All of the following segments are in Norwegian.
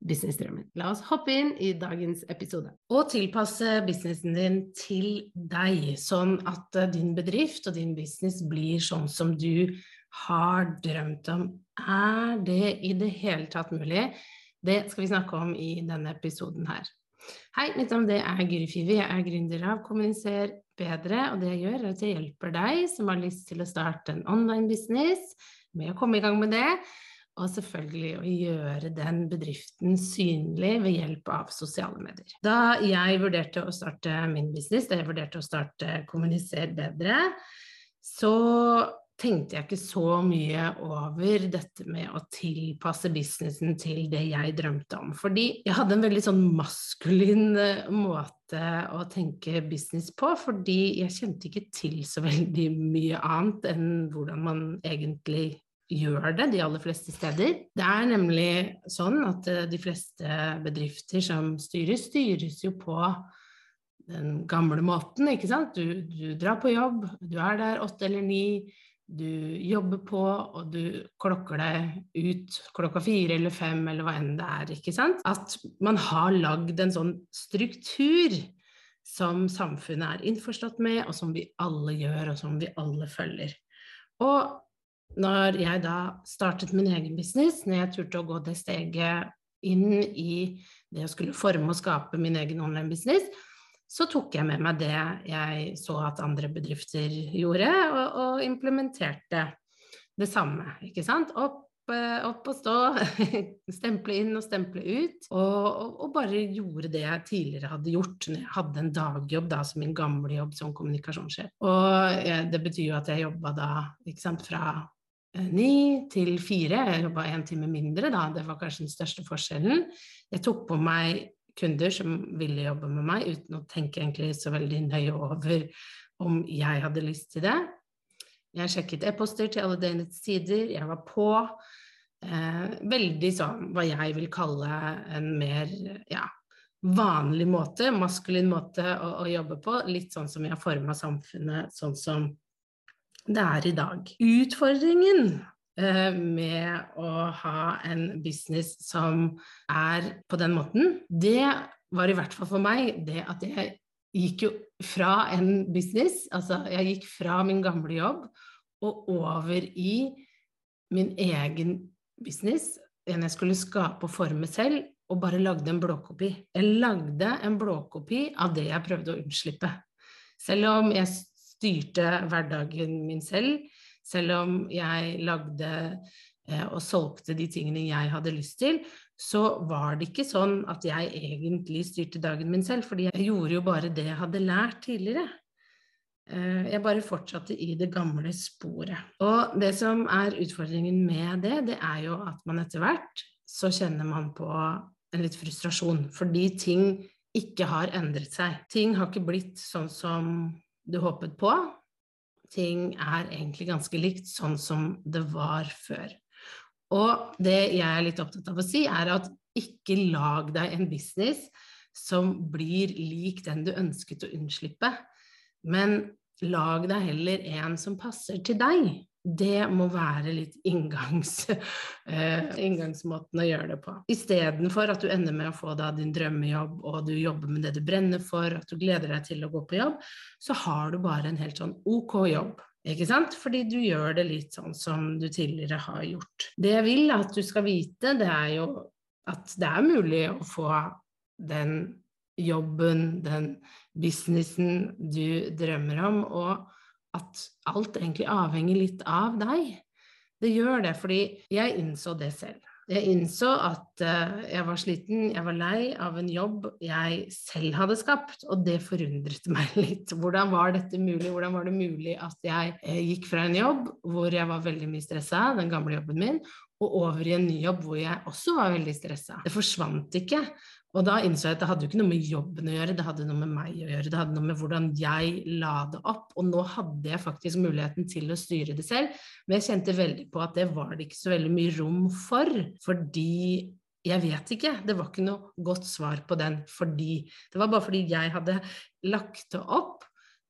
businessdrømmen. La oss hoppe inn i dagens episode. Og tilpasse businessen din til deg, sånn at eh, din bedrift og din business blir sånn som du har drømt om. Er det i det hele tatt mulig? Det skal vi snakke om i denne episoden her. Hei, mitt navn er Guri Fivi. Jeg er gründer av Kommuniser bedre. Og det jeg gjør, er at jeg hjelper deg som har lyst til å starte en online business, med å komme i gang med det. Og selvfølgelig å gjøre den bedriften synlig ved hjelp av sosiale medier. Da jeg vurderte å starte min business, da jeg vurderte å starte Kommuniser bedre, så tenkte jeg ikke så mye over dette med å tilpasse businessen til det jeg drømte om. Fordi jeg hadde en veldig sånn maskulin eh, måte å tenke business på, fordi jeg kjente ikke til så veldig mye annet enn hvordan man egentlig gjør det de aller fleste steder. Det er nemlig sånn at eh, de fleste bedrifter som styres, styres jo på den gamle måten, ikke sant. Du, du drar på jobb, du er der åtte eller ni du jobber på, og du klokker deg ut klokka fire eller fem, eller hva enn det er. ikke sant? At man har lagd en sånn struktur som samfunnet er innforstått med, og som vi alle gjør, og som vi alle følger. Og når jeg da startet min egen business, når jeg turte å gå det steget inn i det å skulle forme og skape min egen online-business, så tok jeg med meg det jeg så at andre bedrifter gjorde, og, og implementerte det samme. Ikke sant? Opp, eh, opp og stå, stemple inn og stemple ut. Og, og, bare gjorde det jeg tidligere hadde gjort når jeg hadde en dagjobb da, som min gamle jobb som kommunikasjonssjef. Og ja, det betyr jo at jeg jobba da ikke sant, fra eh, ni til fire. Jeg jobba en time mindre, da. Det var kanskje den største forskjellen. Jeg tok på meg kunder som ville jobbe med meg, uten å tenke egentlig så veldig nøye over om jeg hadde lyst til det. Jeg sjekket e-poster til alle døgnets tider, jeg var på. Eh, veldig sånn hva jeg vil kalle en mer ja, vanlig måte, maskulin måte å, å, jobbe på. Litt sånn som vi har forma samfunnet sånn som det er i dag. Utfordringen Eh, med å ha en business som er på den måten, det var i hvert fall for meg det at jeg gikk jo fra en business, altså jeg gikk fra min gamle jobb og over i min egen business, en jeg skulle skape og forme selv, og bare lagde en blåkopi. Jeg lagde en blåkopi av det jeg prøvde å unnslippe. Selv om jeg styrte hverdagen min selv, selv om jeg lagde eh, og solgte de tingene jeg hadde lyst til, så var det ikke sånn at jeg egentlig styrte dagen min selv, fordi jeg gjorde jo bare det jeg hadde lært tidligere. Eh, jeg bare fortsatte i det gamle sporet. Og det som er utfordringen med det, det er jo at man etter hvert så kjenner man på en litt frustrasjon, fordi ting ikke har endret seg. Ting har ikke blitt sånn som du håpet på ting er egentlig ganske likt sånn som det var før. Og det jeg er litt opptatt av å si, er at ikke lag deg en business som blir lik den du ønsket å unnslippe, men lag deg heller en som passer til deg. Det må være litt inngangs, uh, inngangsmåten å gjøre det på. Istedenfor at du ender med å få da din drømmejobb, og du jobber med det du brenner for, at du gleder deg til å gå på jobb, så har du bare en helt sånn ok jobb. Ikke sant? Fordi du gjør det litt sånn som du tidligere har gjort. Det jeg vil at du skal vite, det er jo at det er mulig å få den jobben, den businessen du drømmer om, og at alt egentlig avhenger litt av deg. Det gjør det, fordi jeg innså det selv. Jeg innså at uh, jeg var sliten, jeg var lei av en jobb jeg selv hadde skapt, og det forundret meg litt. Hvordan var dette mulig? Hvordan var det mulig at jeg uh, gikk fra en jobb hvor jeg var veldig mye stressa, den gamle jobben min, og over i en ny jobb hvor jeg også var veldig stressa. Det forsvant ikke. Og da innså jeg at det hadde jo ikke noe med jobben å gjøre, det hadde noe med meg å gjøre. Det hadde noe med hvordan jeg la det opp. Og nå hadde jeg faktisk muligheten til å styre det selv, men jeg kjente veldig på at det var det ikke så veldig mye rom for. Fordi jeg vet ikke, det var ikke noe godt svar på den fordi Det var bare fordi jeg hadde lagt det opp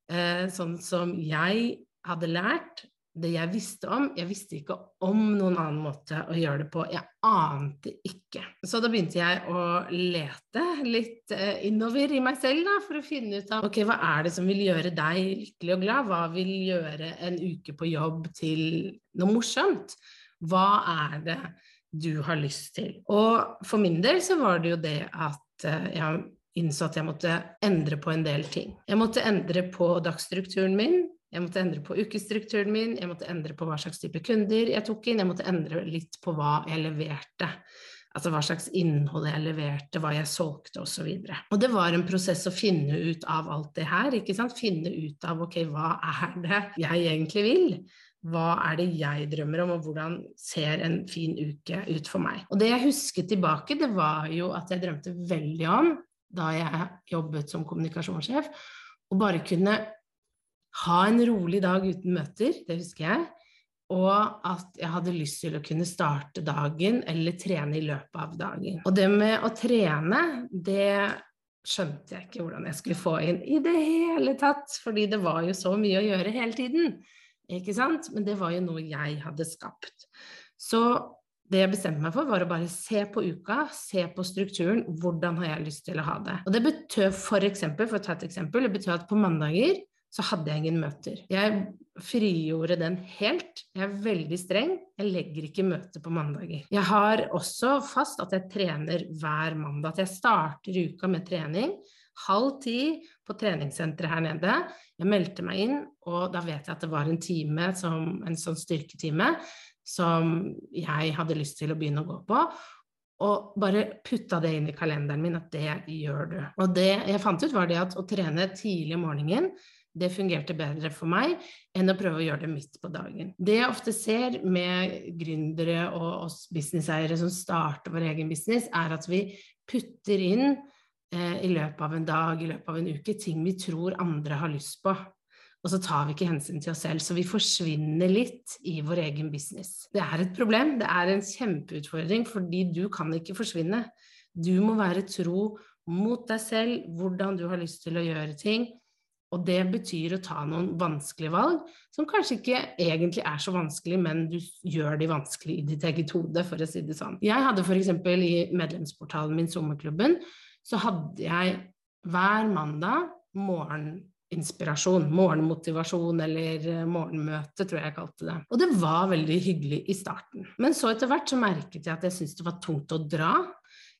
eh, sånn som jeg hadde lært, det jeg visste om. Jeg visste ikke om noen annen måte å gjøre det på. Jeg ante ikke. Så da begynte jeg å lete litt eh, innover i meg selv da, for å finne ut av ok, hva er det som vil gjøre deg lykkelig og glad? Hva vil gjøre en uke på jobb til noe morsomt? Hva er det du har lyst til? Og for min del så var det jo det at eh, jeg innså at jeg måtte endre på en del ting. Jeg måtte endre på dagsstrukturen min. Jeg måtte endre på ukestrukturen min, jeg måtte endre på hva slags type kunder jeg tok inn, jeg måtte endre litt på hva jeg leverte. Altså hva slags innhold jeg leverte, hva jeg solgte osv. Og, så og det var en prosess å finne ut av alt det her. ikke sant? Finne ut av ok, hva er det jeg egentlig vil? Hva er det jeg drømmer om, og hvordan ser en fin uke ut for meg? Og det jeg husket tilbake, det var jo at jeg drømte veldig om, da jeg jobbet som kommunikasjonssjef, å bare kunne ha en rolig dag uten møter, det husker jeg. Og at jeg hadde lyst til å kunne starte dagen eller trene i løpet av dagen. Og det med å trene, det skjønte jeg ikke hvordan jeg skulle få inn i det hele tatt. Fordi det var jo så mye å gjøre hele tiden. Ikke sant? Men det var jo noe jeg hadde skapt. Så det jeg bestemte meg for, var å bare se på uka, se på strukturen. Hvordan har jeg lyst til å ha det? Og det betød for eksempel, for å ta et eksempel, det betød at på mandager så hadde jeg ingen møter. Jeg frigjorde den helt. Jeg er veldig streng. Jeg legger ikke møter på mandager. Jeg har også fast at jeg trener hver mandag. At jeg starter uka med trening. Halv ti på treningssenteret her nede. Jeg meldte meg inn, og da vet jeg at det var en time, som, en sånn styrketime, som jeg hadde lyst til å begynne å gå på og bare putta det inn i kalenderen min at det gjør du. Og det jeg fant ut, var det at å trene tidlig om morgenen det fungerte bedre for meg enn å prøve å gjøre det midt på dagen. Det jeg ofte ser med gründere og oss businesseiere som starter vår egen business, er at vi putter inn eh, i løpet av en dag, i løpet av en uke, ting vi tror andre har lyst på. Og så tar vi ikke hensyn til oss selv, så vi forsvinner litt i vår egen business. Det er et problem, det er en kjempeutfordring, fordi du kan ikke forsvinne. Du må være tro mot deg selv, hvordan du har lyst til å gjøre ting, og det betyr å ta noen vanskelige valg, som kanskje ikke egentlig er så vanskelig, men du gjør de vanskelig i ditt eget hode, for å si det sånn. Jeg hadde f.eks. i medlemsportalen min, Sommerklubben, så hadde jeg hver mandag morgeninspirasjon, morgenmotivasjon eller eh, morgenmøte, tror jeg jeg kalte det. Og det var veldig hyggelig i starten. Men så etter hvert så merket jeg at jeg syntes det var tungt å dra.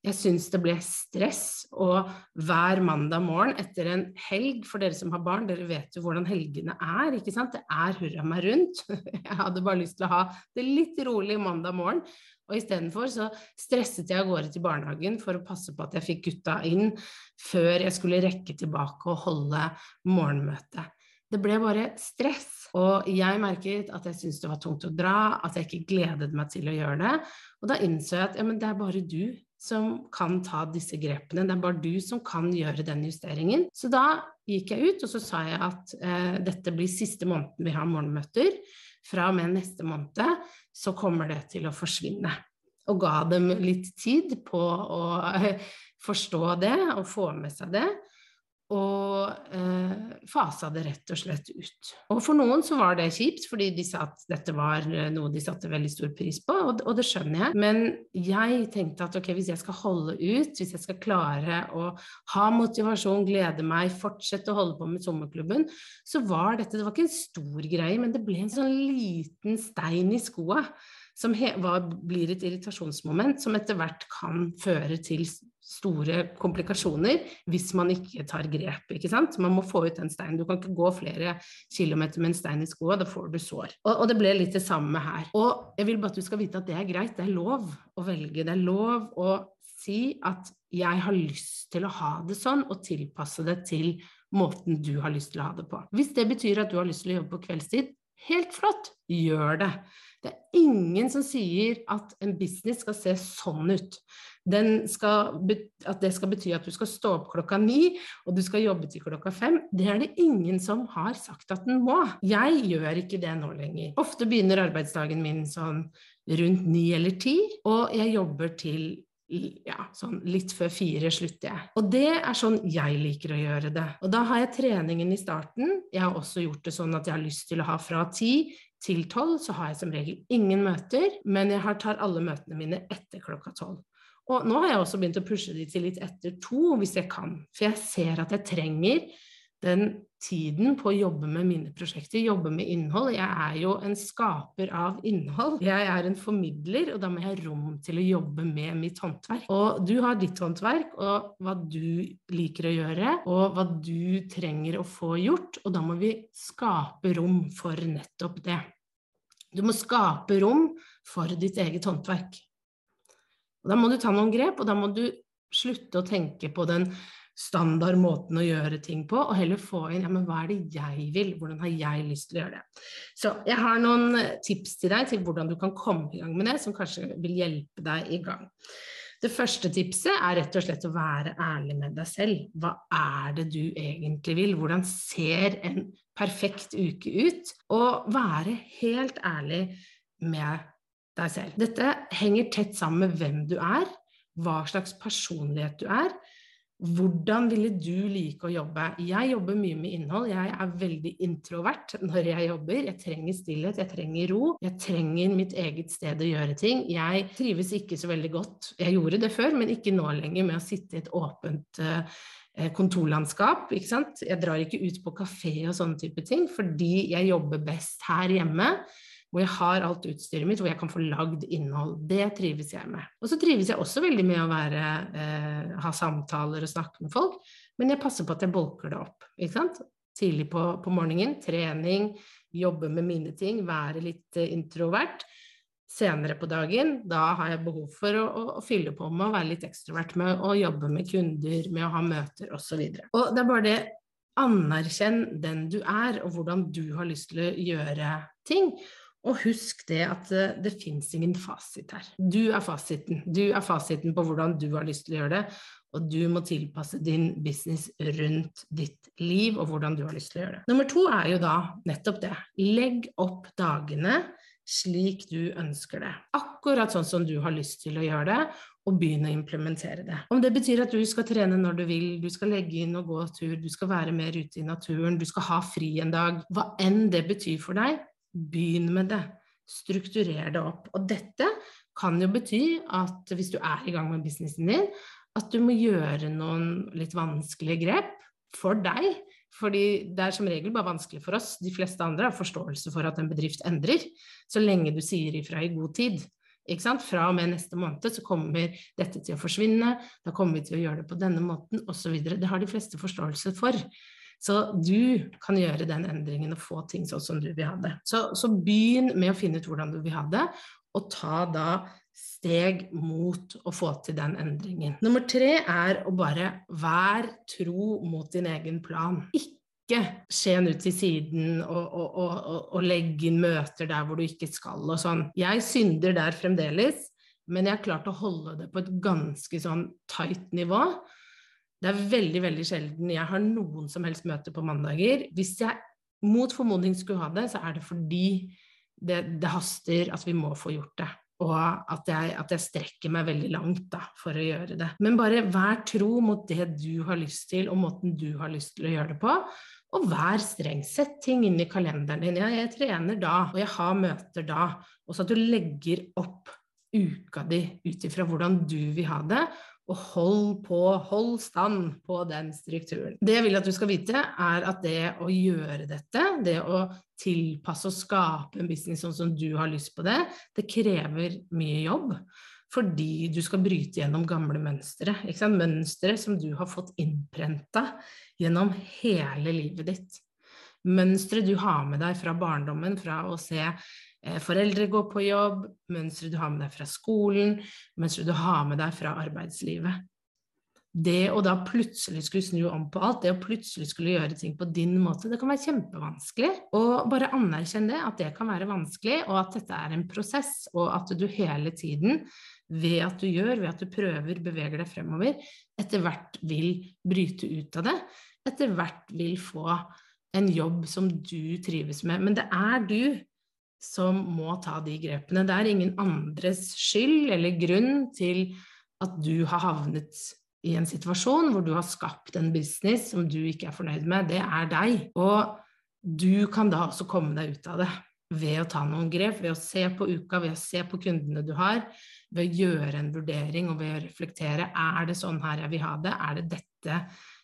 Jeg syns det ble stress, og hver mandag morgen etter en helg For dere som har barn, dere vet jo hvordan helgene er, ikke sant? Det er hurra meg rundt. Jeg hadde bare lyst til å ha det litt rolig mandag morgen. Og istedenfor så stresset jeg av gårde til barnehagen for å passe på at jeg fikk gutta inn før jeg skulle rekke tilbake og holde morgenmøte. Det ble bare stress, og jeg merket at jeg syntes det var tungt å dra, at jeg ikke gledet meg til å gjøre det. Og da innså jeg at ja, men det er bare du som kan ta disse grepene. Det er bare du som kan gjøre den justeringen. Så da gikk jeg ut og så sa jeg at eh, dette blir siste måneden vi har morgenmøter. Fra og med neste måned så kommer det til å forsvinne. Og ga dem litt tid på å forstå det og få med seg det og eh, fasa det rett og slett ut. Og for noen så var det kjipt, fordi de sa at dette var eh, noe de satte veldig stor pris på, og, og, det skjønner jeg. Men jeg tenkte at ok, hvis jeg skal holde ut, hvis jeg skal klare å ha motivasjon, glede meg, fortsette å holde på med sommerklubben, så var dette Det var ikke en stor greie, men det ble en sånn liten stein i skoa som blir et irritasjonsmoment som etter hvert kan føre til store komplikasjoner hvis man ikke tar grep. ikke sant? Man må få ut den steinen. Du kan ikke gå flere kilometer med en stein i skoa, da får du sår. Og, og, det ble litt det samme her. Og jeg vil bare at du skal vite at det er greit, det er lov å velge. Det er lov å si at jeg har lyst til å ha det sånn, og tilpasse det til måten du har lyst til å ha det på. Hvis det betyr at du har lyst til å jobbe på kveldstid, helt flott, gjør det. Det er ingen som sier at en business skal se sånn ut. Skal, at det skal bety at du skal stå opp klokka ni, og du skal jobbe til klokka fem. Det er det ingen som har sagt at den må. Jeg gjør ikke det nå lenger. Ofte begynner arbeidsdagen min sånn rundt ni eller ti, og jeg jobber til ja, sånn litt før fire slutter jeg. Og det er sånn jeg liker å gjøre det. Og da har jeg treningen i starten. Jeg har også gjort det sånn at jeg har lyst til å ha fra ti til tolv, så har jeg som regel ingen møter, men jeg tar alle møtene mine etter klokka tolv. Og nå har jeg også begynt å pushe de til litt etter to, hvis jeg kan. For jeg ser at jeg trenger den tiden på å jobbe med mine prosjekter, jobbe med innhold. Jeg er jo en skaper av innhold. Jeg er en formidler, og da må jeg ha rom til å jobbe med mitt håndverk. Og du har ditt håndverk, og hva du liker å gjøre, og hva du trenger å få gjort, og da må vi skape rom for nettopp det. Du må skape rom for ditt eget håndverk. Og da må du ta noen grep, og da må du slutte å tenke på den standard måten å gjøre ting på, og heller få inn ja, men hva er det jeg vil, hvordan har jeg lyst til å gjøre det. Så jeg har noen tips til deg til hvordan du kan komme i gang med det, som kanskje vil hjelpe deg i gang. Det første tipset er rett og slett å være ærlig med deg selv. Hva er det du egentlig vil? Hvordan ser en perfekt uke ut? Og være helt ærlig med deg selv. Dette henger tett sammen med hvem du er, hva slags personlighet du er, hvordan ville du like å jobbe? Jeg jobber mye med innhold. Jeg er veldig introvert når jeg jobber. Jeg trenger stillhet, jeg trenger ro. Jeg trenger mitt eget sted å gjøre ting. Jeg trives ikke så veldig godt. Jeg gjorde det før, men ikke nå lenger med å sitte i et åpent uh, kontorlandskap. Ikke sant? Jeg drar ikke ut på kafé og sånne type ting, fordi jeg jobber best her hjemme hvor jeg har alt utstyret mitt, hvor jeg kan få lagd innhold. Det trives jeg med. Og så trives jeg også veldig med å være, eh, ha samtaler og snakke med folk, men jeg passer på at jeg bolker det opp. ikke sant? Tidlig på, på morgenen, trening, jobbe med mine ting, være litt eh, introvert. Senere på dagen, da har jeg behov for å, å, å fylle på med å være litt ekstrovert med å jobbe med kunder, med å ha møter osv. Og, så og det er bare det Anerkjenn den du er, og hvordan du har lyst til å gjøre ting. Og husk det at det, det fins ingen fasit her. Du er fasiten. Du er fasiten på hvordan du har lyst til å gjøre det, og du må tilpasse din business rundt ditt liv og hvordan du har lyst til å gjøre det. Nummer to er jo da nettopp det. Legg opp dagene slik du ønsker det. Akkurat sånn som du har lyst til å gjøre det, og begynne å implementere det. Om det betyr at du skal trene når du vil, du skal legge inn og gå tur, du skal være mer ute i naturen, du skal ha fri en dag, hva enn det betyr for deg, Begynn med det. Strukturer det opp. Og dette kan jo bety at hvis du er i gang med businessen din, at du må gjøre noen litt vanskelige grep for deg. Fordi det er som regel bare vanskelig for oss. De fleste andre har forståelse for at en bedrift endrer, så lenge du sier ifra i god tid. Fra og med neste måned så kommer dette til å forsvinne, da kommer vi til å gjøre det på denne måten osv. Det har de fleste forståelse for. Så du kan gjøre den endringen og få ting sånn som du vil ha det. Så, så begynn med å finne ut hvordan du vil ha det, og ta da steg mot å få til den endringen. Nummer tre er å bare være tro mot din egen plan. Ikke skjen ut til siden og, og, og, og legge inn møter der hvor du ikke skal og sånn. Jeg synder der fremdeles, men jeg har klart å holde det på et ganske sånn tight nivå. Det er veldig veldig sjelden jeg har noen som helst møte på mandager. Hvis jeg mot formodning skulle ha det, så er det fordi det, det haster at vi må få gjort det. Og at jeg, at jeg strekker meg veldig langt da, for å gjøre det. Men bare vær tro mot det du har lyst til, og måten du har lyst til å gjøre det på. Og vær streng. Sett ting inn i kalenderen din. Ja, jeg trener da, og jeg har møter da. Og så at du legger opp uka di ut ifra hvordan du vil ha det, og hold på, hold stand på den strukturen. Det jeg vil at du skal vite, er at det å gjøre dette, det å tilpasse og skape en business sånn som du har lyst på det, det krever mye jobb. Fordi du skal bryte gjennom gamle mønstre. Mønstre som du har fått innprenta gjennom hele livet ditt. Mønstre du har med deg fra barndommen, fra å se foreldre går på jobb, mønstre du har med deg fra skolen, mønstre du har med deg fra arbeidslivet. Det å da plutselig skulle snu om på alt, det å plutselig skulle gjøre ting på din måte, det kan være kjempevanskelig. Og bare anerkjenn det, at det kan være vanskelig, og at dette er en prosess, og at du hele tiden, ved at du gjør, ved at du prøver, beveger deg fremover, etter hvert vil bryte ut av det. Etter hvert vil få en jobb som du trives med. Men det er du som må ta de grepene. Det er ingen andres skyld eller grunn til at du har havnet i en situasjon hvor du har skapt en business som du ikke er fornøyd med. Det er deg. Og du kan da også komme deg ut av det ved å ta noen grep, ved å se på uka, ved å se på kundene du har, ved å gjøre en vurdering og ved å reflektere. Er det sånn her jeg vil ha det? Er det dette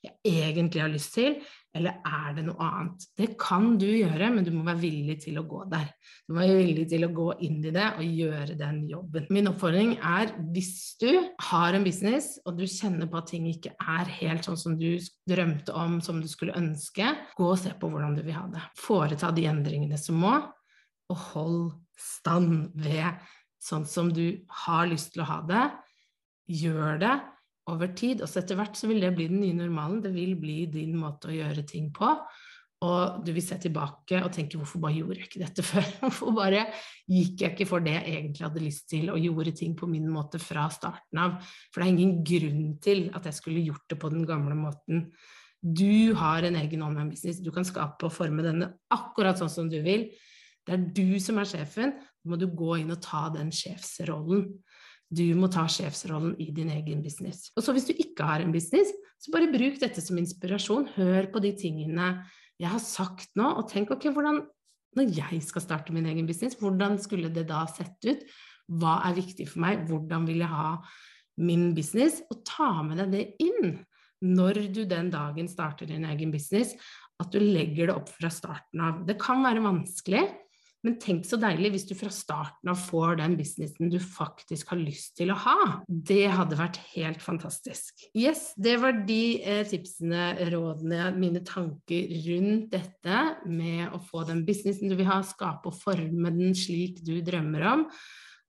jeg egentlig har lyst til? Eller er det noe annet? Det kan du gjøre, men du må være villig til å gå der. Du må være villig til å gå inn i det og gjøre den jobben. Min oppfordring er hvis du har en business og du kjenner på at ting ikke er helt sånn som du drømte om, som du skulle ønske, gå og se på hvordan du vil ha det. Foreta de endringene som må, og hold stand ved sånn som du har lyst til å ha det. Gjør det over tid. Og så etter hvert så vil det bli den nye normalen. Det vil bli din måte å gjøre ting på. Og du vil se tilbake og tenke 'hvorfor bare gjorde jeg ikke dette før'? Hvorfor bare gikk jeg ikke for det jeg egentlig hadde lyst til, og gjorde ting på min måte fra starten av? For det er ingen grunn til at jeg skulle gjort det på den gamle måten. Du har en egen online business, du kan skape og forme denne akkurat sånn som du vil. Det er du som er sjefen, da må du gå inn og ta den sjefsrollen. Du må ta sjefsrollen i din egen business. Og så hvis du ikke har en business, så bare bruk dette som inspirasjon. Hør på de tingene jeg har sagt nå, og tenk ok, hvordan når jeg skal starte min egen business, hvordan skulle det da sett ut? Hva er viktig for meg? Hvordan vil jeg ha min business? Og ta med deg det inn når du den dagen starter din egen business, at du legger det opp fra starten av. Det kan være vanskelig, men tenk så deilig hvis du fra starten av får den businessen du faktisk har lyst til å ha. Det hadde vært helt fantastisk. Yes, det var de eh, tipsene, rådene, mine tanker rundt dette med å få den businessen du vil ha, skape og forme den slik du drømmer om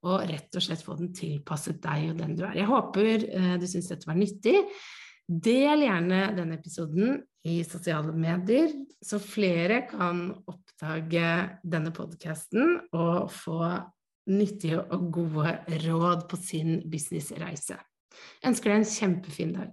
og rett og slett få den tilpasset deg og den du er. Jeg håper eh, du syns dette var nyttig. Del gjerne denne episoden i sosiale medier, så flere kan oppdage denne podkasten og få nyttige og gode råd på sin businessreise. Jeg ønsker deg en kjempefin dag.